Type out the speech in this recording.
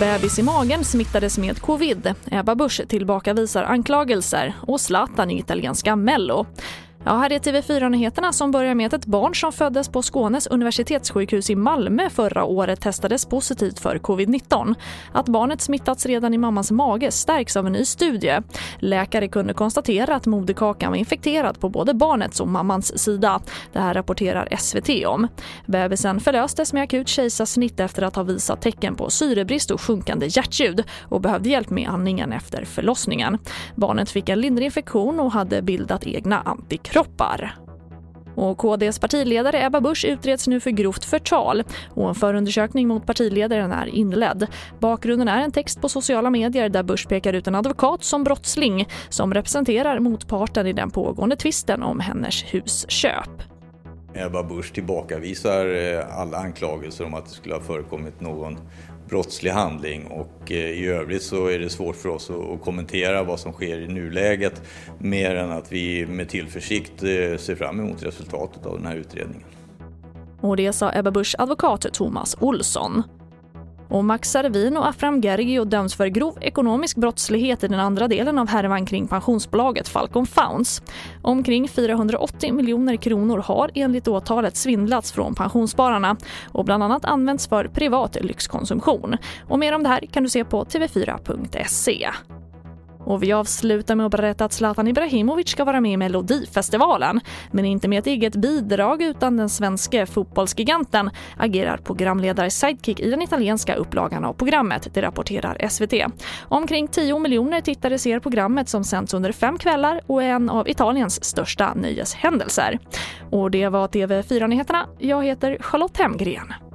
Bebis i magen smittades med covid. Ebba Busch tillbakavisar anklagelser och Zlatan i italienska Mello. Ja, här är TV4-nyheterna som börjar med att ett barn som föddes på Skånes universitetssjukhus i Malmö förra året testades positivt för covid-19. Att barnet smittats redan i mammans mage stärks av en ny studie. Läkare kunde konstatera att moderkakan var infekterad på både barnets och mammans sida. Det här rapporterar SVT om. Bebisen förlöstes med akut kejsarsnitt efter att ha visat tecken på syrebrist och sjunkande hjärtljud och behövde hjälp med andningen efter förlossningen. Barnet fick en lindrig infektion och hade bildat egna antikroppar kroppar. Och KDs partiledare Ebba Busch utreds nu för grovt förtal och en förundersökning mot partiledaren är inledd. Bakgrunden är en text på sociala medier där Busch pekar ut en advokat som brottsling som representerar motparten i den pågående tvisten om hennes husköp. Ebba Busch tillbakavisar eh, alla anklagelser om att det skulle ha förekommit någon brottslig handling och eh, i övrigt så är det svårt för oss att kommentera vad som sker i nuläget mer än att vi med tillförsikt eh, ser fram emot resultatet av den här utredningen. Och det sa Ebba Buschs advokat Thomas Olsson. Och Max Servin och Afram Gergio döms för grov ekonomisk brottslighet i den andra delen av härvan kring pensionsbolaget Falcon Founds. Omkring 480 miljoner kronor har enligt åtalet svindlats från pensionsspararna och bland annat använts för privat lyxkonsumtion. Och mer om det här kan du se på tv4.se. Och vi avslutar med att berätta att Zlatan Ibrahimovic ska vara med i Melodifestivalen. Men inte med ett eget bidrag utan den svenska fotbollsgiganten agerar programledare sidekick i den italienska upplagan av programmet, det rapporterar SVT. Omkring 10 miljoner tittare ser programmet som sänds under fem kvällar och är en av Italiens största nöjeshändelser. Och det var TV4-nyheterna. Jag heter Charlotte Hemgren.